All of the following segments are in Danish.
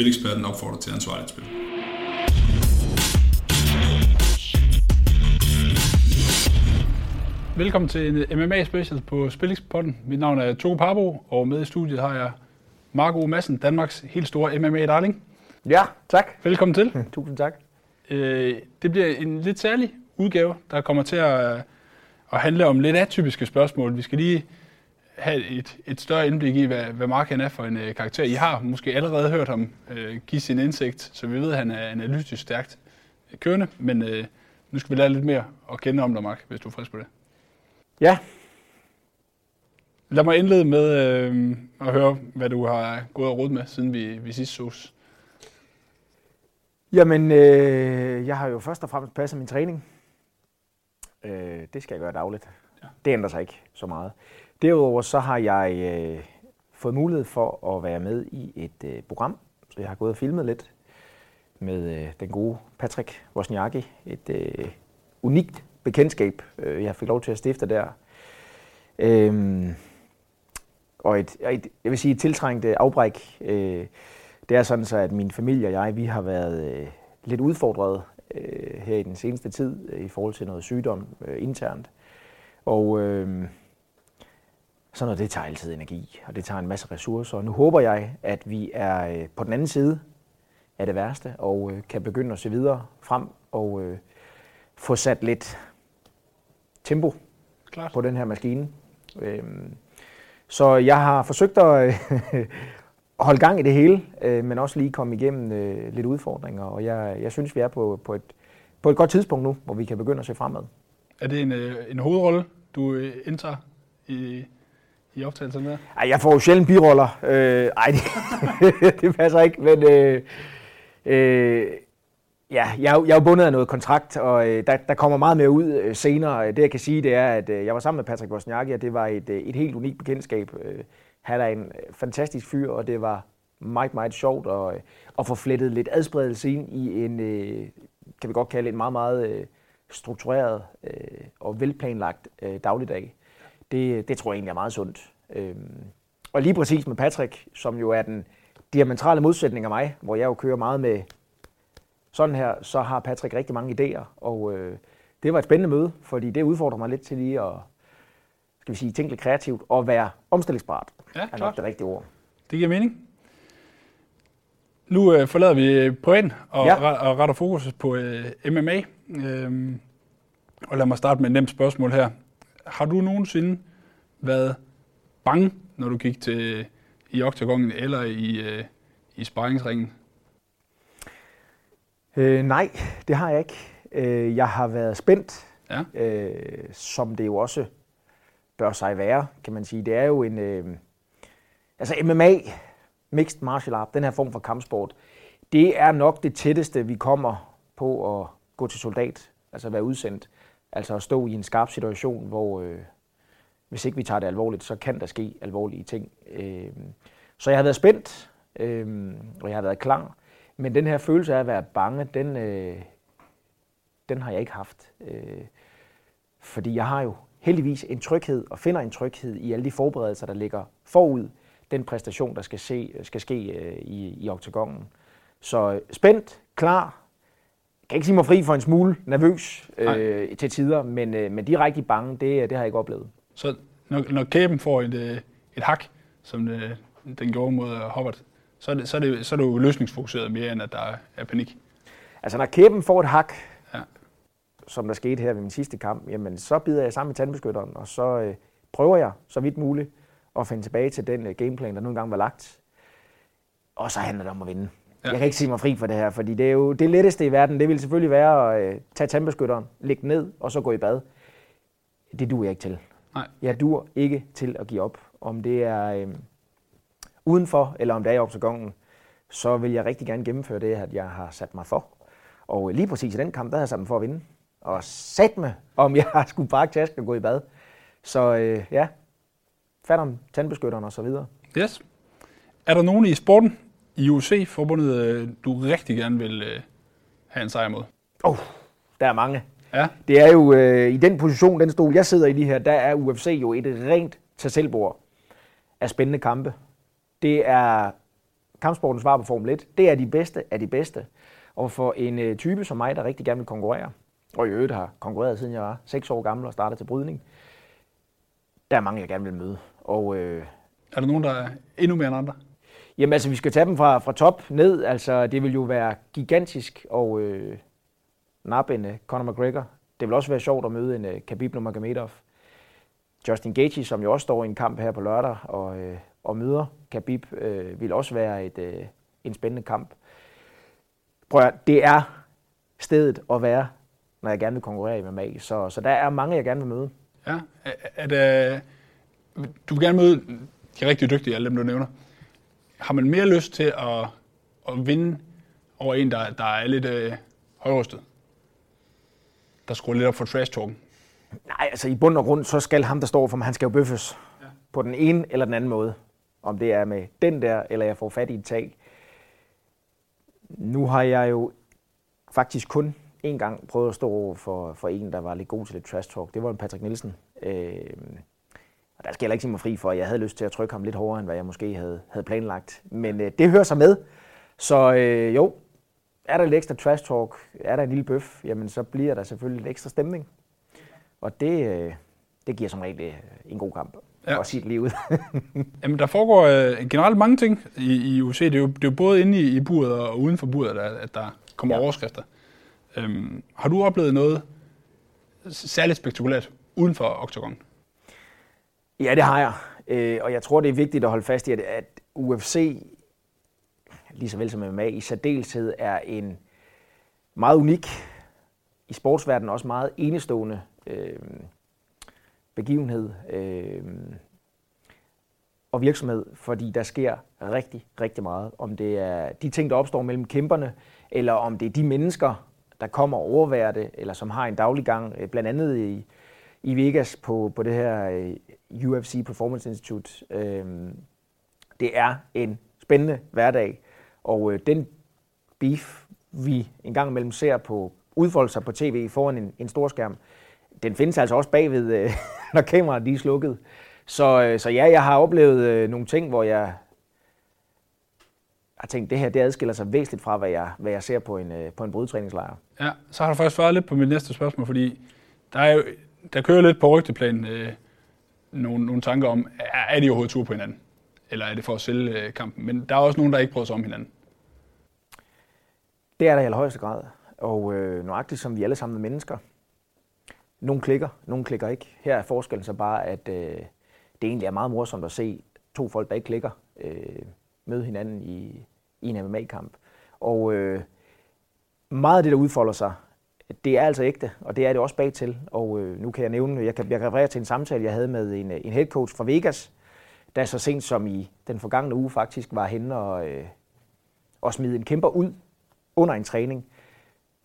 Spileksperten opfordrer til ansvarligt spil. Velkommen til en MMA special på Spilexporten. Mit navn er Togo Parbo, og med i studiet har jeg Marco Madsen, Danmarks helt store MMA-darling. Ja, tak. Velkommen til. Tusind tak. Øh, det bliver en lidt særlig udgave, der kommer til at, at handle om lidt atypiske spørgsmål. Vi skal lige have et, et større indblik i, hvad, hvad Mark er for en uh, karakter. I har måske allerede hørt ham uh, give sin indsigt, så vi ved, at han er analytisk stærkt kørende, men uh, nu skal vi lære lidt mere at kende om dig, Mark, hvis du er frisk på det. Ja. Lad mig indlede med øh, at høre, hvad du har gået og råd med, siden vi, vi sidst sås. Jamen, øh, jeg har jo først og fremmest passet min træning. Øh, det skal jeg gøre dagligt. Ja. Det ændrer sig ikke så meget. Derudover så har jeg øh, fået mulighed for at være med i et øh, program, så jeg har gået og filmet lidt med øh, den gode Patrick Wozniacki. Et øh, unikt bekendtskab, øh, jeg fik lov til at stifte der. Øhm, og et, et, jeg vil sige, et tiltrængt øh, afbræk. Øh, det er sådan så, at min familie og jeg, vi har været øh, lidt udfordret øh, her i den seneste tid øh, i forhold til noget sygdom øh, internt. Og øh, sådan noget, det tager altid energi, og det tager en masse ressourcer. Og nu håber jeg, at vi er øh, på den anden side af det værste, og øh, kan begynde at se videre frem og øh, få sat lidt tempo Klart. på den her maskine. Øhm, så jeg har forsøgt at øh, holde gang i det hele, øh, men også lige komme igennem øh, lidt udfordringer, og jeg, jeg synes, vi er på, på, et, på et godt tidspunkt nu, hvor vi kan begynde at se fremad. Er det en, øh, en hovedrolle, du øh, indtager i, i optagelsen der? Ej, jeg får jo sjældent biroller. Øh, ej, det, det passer ikke, men øh, øh, Ja, jeg, jeg er jo bundet af noget kontrakt, og øh, der, der kommer meget mere ud øh, senere. Øh, det jeg kan sige, det er, at øh, jeg var sammen med Patrick Wozniacki, og det var et, øh, et helt unikt bekendtskab. Øh, han er en fantastisk fyr, og det var meget, meget sjovt at, øh, at få flettet lidt adspredelse ind i en, øh, kan vi godt kalde en meget, meget øh, struktureret øh, og velplanlagt øh, dagligdag. Det, det tror jeg egentlig er meget sundt. Øh, og lige præcis med Patrick, som jo er den diametrale modsætning af mig, hvor jeg jo kører meget med sådan her, så har Patrick rigtig mange idéer, og øh, det var et spændende møde, fordi det udfordrer mig lidt til lige at skal vi sige, tænke lidt kreativt og være omstillingsbart. Ja, er nok det rigtige ord. Det giver mening. Nu øh, forlader vi pointen og, ja. og retter fokus på øh, MMA. Øhm, og lad mig starte med et nemt spørgsmål her. Har du nogensinde været bange, når du gik til i oktagonen eller i, øh, i sparringsringen? Øh, nej, det har jeg ikke. Øh, jeg har været spændt, ja. øh, som det jo også bør sig være, kan man sige. Det er jo en... Øh, altså MMA, Mixed Martial Art, den her form for kampsport, det er nok det tætteste, vi kommer på at gå til soldat, altså være udsendt. Altså at stå i en skarp situation, hvor øh, hvis ikke vi tager det alvorligt, så kan der ske alvorlige ting. Øh, så jeg har været spændt, øh, og jeg har været klar. Men den her følelse af at være bange, den, øh, den har jeg ikke haft. Øh, fordi jeg har jo heldigvis en tryghed, og finder en tryghed i alle de forberedelser, der ligger forud den præstation, der skal, se, skal ske øh, i, i oktagonen. Så øh, spændt, klar, kan ikke sige mig fri for en smule nervøs øh, til tider, men, øh, men direkte bange, det, det har jeg ikke oplevet. Så når, når kæben får et, øh, et hak, som det, den gjorde mod Hobart, så er det, så er det, så er det jo løsningsfokuseret mere, end at der er panik. Altså når kæben får et hak, ja. som der skete her ved min sidste kamp, jamen så bider jeg sammen med tandbeskytteren, og så øh, prøver jeg så vidt muligt at finde tilbage til den øh, gameplan, der nu engang var lagt. Og så handler det om at vinde. Ja. Jeg kan ikke sige mig fri for det her, fordi det er jo det letteste i verden. Det vil selvfølgelig være at øh, tage tandbeskytteren, lægge ned og så gå i bad. Det duer jeg ikke til. Nej. Jeg duer ikke til at give op. Om det er... Øh, udenfor, eller om det er i oktagonen, så vil jeg rigtig gerne gennemføre det, at jeg har sat mig for. Og lige præcis i den kamp, der har jeg sat mig for at vinde. Og sat mig, om jeg skulle pakke tasken og gå i bad. Så øh, ja, fat om tandbeskytteren og så videre. Yes. Er der nogen i sporten, i UFC-forbundet, øh, du rigtig gerne vil øh, have en sejr mod? Oh, der er mange. Ja. Det er jo øh, i den position, den stol, jeg sidder i lige her, der er UFC jo et rent tag af spændende kampe. Det er kampsportens svar på Formel 1. Det er de bedste af de bedste. Og for en øh, type som mig, der rigtig gerne vil konkurrere, og i øvrigt har konkurreret siden jeg var 6 år gammel og startede til brydning, der er mange, jeg gerne vil møde. Og, øh, er der nogen, der er endnu mere end andre? Jamen altså, vi skal tage dem fra, fra top ned. Altså, det vil jo være gigantisk og øh, nappe en uh, Conor McGregor. Det vil også være sjovt at møde en uh, Khabib Nurmagomedov. Justin Gaethje, som jo også står i en kamp her på lørdag og, øh, og møder Khabib, øh, vil også være et, øh, en spændende kamp. Prøv at, det er stedet at være, når jeg gerne vil konkurrere i MMA. Så, så der er mange, jeg gerne vil møde. Ja, at, at, det, du vil gerne møde de rigtig dygtige, alle dem du nævner. Har man mere lyst til at, at vinde over en, der, der er lidt øh, højrystet? Der skruer lidt op for trash talken? Nej, altså i bund og grund, så skal ham, der står for mig, han skal jo bøffes. Ja. På den ene eller den anden måde. Om det er med den der, eller jeg får fat i et tag. Nu har jeg jo faktisk kun en gang prøvet at stå over for, for en, der var lidt god til lidt trash talk. Det var en Patrick Nielsen. Øh, og der skal jeg ikke sige mig fri for, at jeg havde lyst til at trykke ham lidt hårdere, end hvad jeg måske havde, havde planlagt. Men øh, det hører sig med. Så øh, jo, er der lidt ekstra trash talk, er der en lille bøf, jamen så bliver der selvfølgelig lidt ekstra stemning. Og det, øh, det giver som regel øh, en god kamp ja. og sit liv ud. Jamen, der foregår øh, generelt mange ting i, i UC. Det er, jo, det er jo både inde i, i buret og uden for buret, der, at der kommer ja. overskrifter. Øhm, har du oplevet noget særligt spektakulært uden for Octagon? Ja, det har jeg. Øh, og jeg tror, det er vigtigt at holde fast i, at, at UFC, lige så vel som MMA, i særdeleshed er en meget unik, i sportsverdenen også meget enestående øh, begivenhed øh, og virksomhed, fordi der sker rigtig, rigtig meget. Om det er de ting, der opstår mellem kæmperne, eller om det er de mennesker, der kommer og overværer det, eller som har en daglig gang, øh, blandt andet i, i Vegas på, på det her øh, UFC Performance Institute. Øh, det er en spændende hverdag, og øh, den beef, vi en gang imellem ser på udfolde sig på tv foran en, en stor skærm, den findes altså også bagved, øh, når kameraet er slukket. Så, øh, så ja, jeg har oplevet øh, nogle ting, hvor jeg har tænkt, det her det adskiller sig væsentligt fra, hvad jeg, hvad jeg ser på en, øh, på en brydetræningslejr. Ja, så har du faktisk svaret lidt på mit næste spørgsmål, fordi der, er jo, der kører lidt på rygteplan øh, nogle, nogle tanker om, er, er de overhovedet tur på hinanden? Eller er det for at sælge øh, kampen? Men der er også nogen, der ikke prøver sig om hinanden. Det er der i allerhøjeste grad. Og øh, nøjagtigt som vi alle sammen er mennesker, nogle klikker, nogle klikker ikke. Her er forskellen så bare, at øh, det egentlig er meget morsomt at se to folk, der ikke klikker, øh, møde hinanden i, i en MMA-kamp. Og øh, meget af det, der udfolder sig, det er altså ægte, og det er det også bagtil. Og øh, nu kan jeg nævne, jeg kan, jeg kan referere til en samtale, jeg havde med en, en head coach fra Vegas, der så sent som i den forgangne uge faktisk var henne og, øh, og smide en kæmper ud under en træning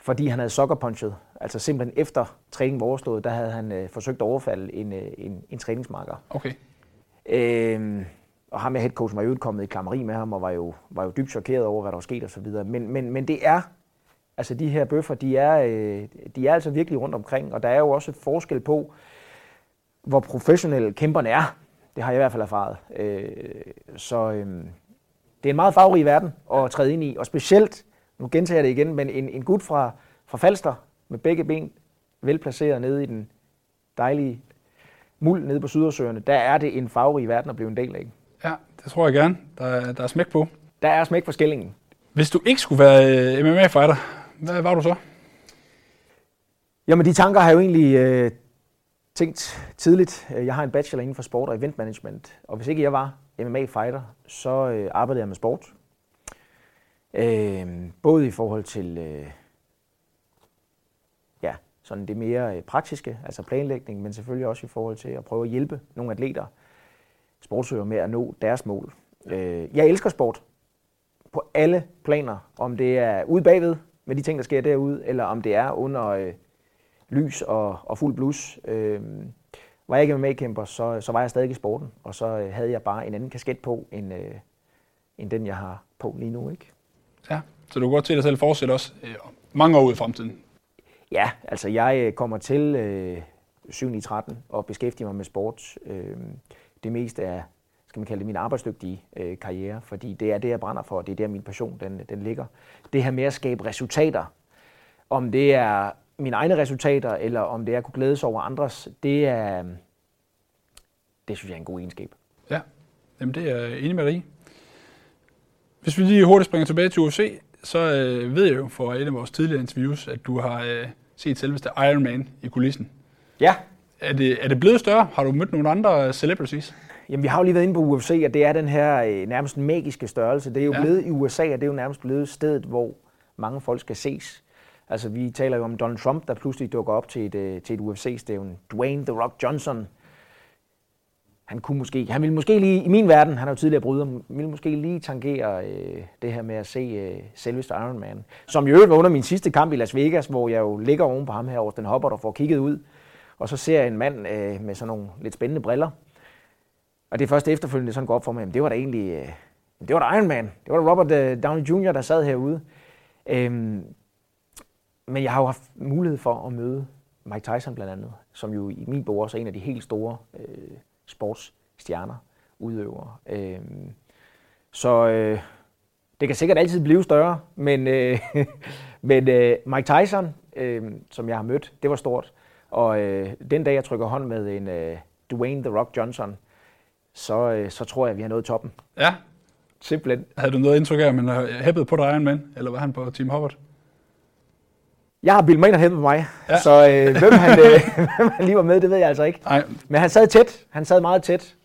fordi han havde sokkerpunchet. Altså simpelthen efter træningen var overstået, der havde han øh, forsøgt at overfalde en, øh, en, en træningsmarker. Okay. Øhm, og ham med headcoachen var jo kommet i klammeri med ham, og var jo, var jo dybt chokeret over, hvad der var sket og så videre. Men, men, men det er, altså de her bøffer, de er, øh, de er altså virkelig rundt omkring, og der er jo også forskel på, hvor professionelle kæmperne er. Det har jeg i hvert fald erfaret. Øh, så øh, det er en meget farverig verden at træde ind i, og specielt nu gentager jeg det igen, men en, en gut fra, fra Falster med begge ben velplaceret nede i den dejlige muld nede på Sydersøerne, der er det en farverig verden at blive en del af. Ja, det tror jeg gerne. Der er, der er smæk på. Der er smæk for skillingen. Hvis du ikke skulle være øh, MMA-fighter, hvad var du så? Jamen, de tanker har jeg jo egentlig øh, tænkt tidligt. Jeg har en bachelor inden for sport og event management, og hvis ikke jeg var MMA-fighter, så øh, arbejdede jeg med sport. Øh, både i forhold til øh, ja, sådan det mere øh, praktiske, altså planlægning, men selvfølgelig også i forhold til at prøve at hjælpe nogle atleter, sportsøgere med at nå deres mål. Øh, jeg elsker sport på alle planer, om det er ude bagved med de ting, der sker derude, eller om det er under øh, lys og, og fuld blus. Øh, var jeg ikke med kæmper, så, så var jeg stadig i sporten, og så øh, havde jeg bare en anden kasket på, end, øh, end den, jeg har på lige nu. Ikke? Ja, så du kan godt se dig selv fortsætte også øh, mange år ud i fremtiden. Ja, altså jeg øh, kommer til øh, 7 i 13 og beskæftiger mig med sport. Øh, det meste af skal man kalde det, min arbejdsdygtige øh, karriere, fordi det er det, jeg brænder for, og det er der, min passion den, den ligger. Det her med at skabe resultater, om det er mine egne resultater, eller om det er at kunne glædes over andres, det er, det synes jeg er en god egenskab. Ja, Jamen, det er jeg enig med dig Hvis vi lige hurtigt springer tilbage til UFC, så øh, ved jeg jo fra et af vores tidligere interviews, at du har øh, set selveste Iron Man i kulissen. Ja. Er det, er det blevet større? Har du mødt nogle andre celebrities? Jamen, vi har jo lige været inde på UFC, og det er den her øh, nærmest magiske størrelse. Det er jo ja. blevet i USA, og det er jo nærmest blevet stedet, hvor mange folk skal ses. Altså, vi taler jo om Donald Trump, der pludselig dukker op til et, øh, til et UFC-stævn. Dwayne The Rock Johnson, han kunne måske, han ville måske lige, i min verden, han er jo tidligere bryder, ville måske lige tangere øh, det her med at se øh, selveste Iron Man. Som i øvrigt var under min sidste kamp i Las Vegas, hvor jeg jo ligger oven på ham her, den hopper der får kigget ud. Og så ser jeg en mand øh, med sådan nogle lidt spændende briller. Og det er først efterfølgende, sådan går op for mig, at det var da egentlig, øh, det var da Iron Man. Det var da Robert øh, Downey Jr., der sad herude. Øhm, men jeg har jo haft mulighed for at møde Mike Tyson blandt andet, som jo i min bog også er en af de helt store øh, sportsstjerner, udøvere. Øhm, så øh, det kan sikkert altid blive større, men, øh, men øh, Mike Tyson, øh, som jeg har mødt, det var stort. Og øh, den dag, jeg trykker hånd med en øh, Dwayne The Rock Johnson, så, øh, så tror jeg, at vi har nået toppen. Ja. Simpelthen. Havde du noget indtryk af, at man hæppede på dig Iron Man, eller var han på Team Howard? Jeg har Bill Maynard hæppet på mig, ja. så øh, hvem, han, øh, hvem han lige var med, det ved jeg altså ikke. Nej. Men han sad tæt. Han sad meget tæt.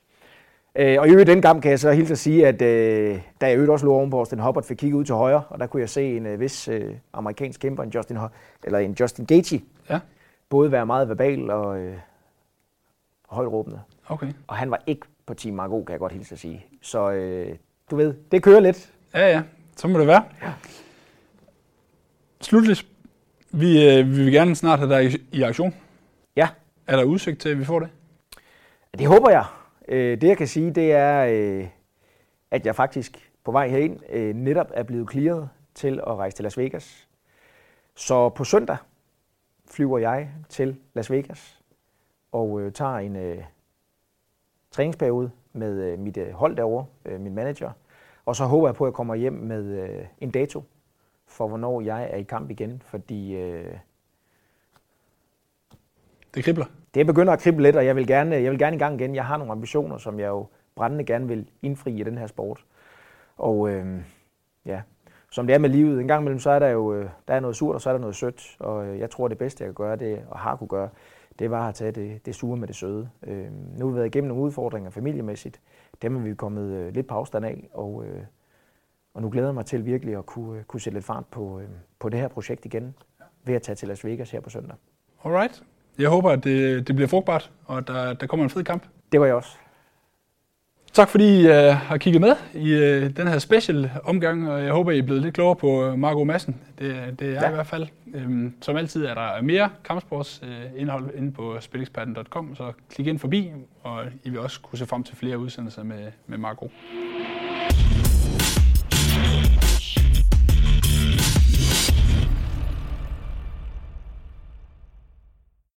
Øh, og i øvrigt den gang kan jeg så hilse at sige, at øh, da jeg øvrigt også lå ovenpå den Hubbard, fik kigget ud til højre, og der kunne jeg se en øh, vis øh, amerikansk kæmper, en Justin, eller en Justin Gaethje, ja. både være meget verbal og øh, højt råbende. Okay. Og han var ikke på Team Margot, kan jeg godt hilse at sige. Så øh, du ved, det kører lidt. Ja, ja. Så må det være. Ja. Slutlig vi, øh, vi vil gerne snart have dig i, i aktion. Ja. Er der udsigt til, at vi får det? Det håber jeg. Øh, det jeg kan sige, det er, øh, at jeg faktisk på vej herind øh, netop er blevet clearet til at rejse til Las Vegas. Så på søndag flyver jeg til Las Vegas og øh, tager en øh, træningsperiode med øh, mit øh, hold derovre, øh, min manager. Og så håber jeg på, at jeg kommer hjem med en dato for, hvornår jeg er i kamp igen, fordi øh, det kribler. Det begynder at krible lidt, og jeg vil, gerne, jeg vil gerne i gang igen. Jeg har nogle ambitioner, som jeg jo brændende gerne vil indfri i den her sport. Og øh, ja, som det er med livet, en gang imellem, så er der jo der er noget surt, og så er der noget sødt. Og jeg tror, det bedste, jeg kan gøre, det, og har kunne gøre, det var at tage det, det sure med det søde. Øh, nu har vi været igennem nogle udfordringer familiemæssigt. Dem er vi kommet øh, lidt på afstand af, og øh, og nu glæder jeg mig til virkelig at kunne, øh, kunne sætte lidt fart på, øh, på det her projekt igen, ved at tage til Las Vegas her på søndag. Alright. Jeg håber, at det, det bliver frugtbart, og der, der kommer en fed kamp. Det var jeg også. Tak fordi I uh, har kigget med i uh, den her special omgang, og jeg håber, I er blevet lidt klogere på Marco Madsen. Det, det er ja. i hvert fald. Um, som altid er der mere kampsportsindhold uh, inde på spileksperten.com, så klik ind forbi, og I vil også kunne se frem til flere udsendelser med, med Marco.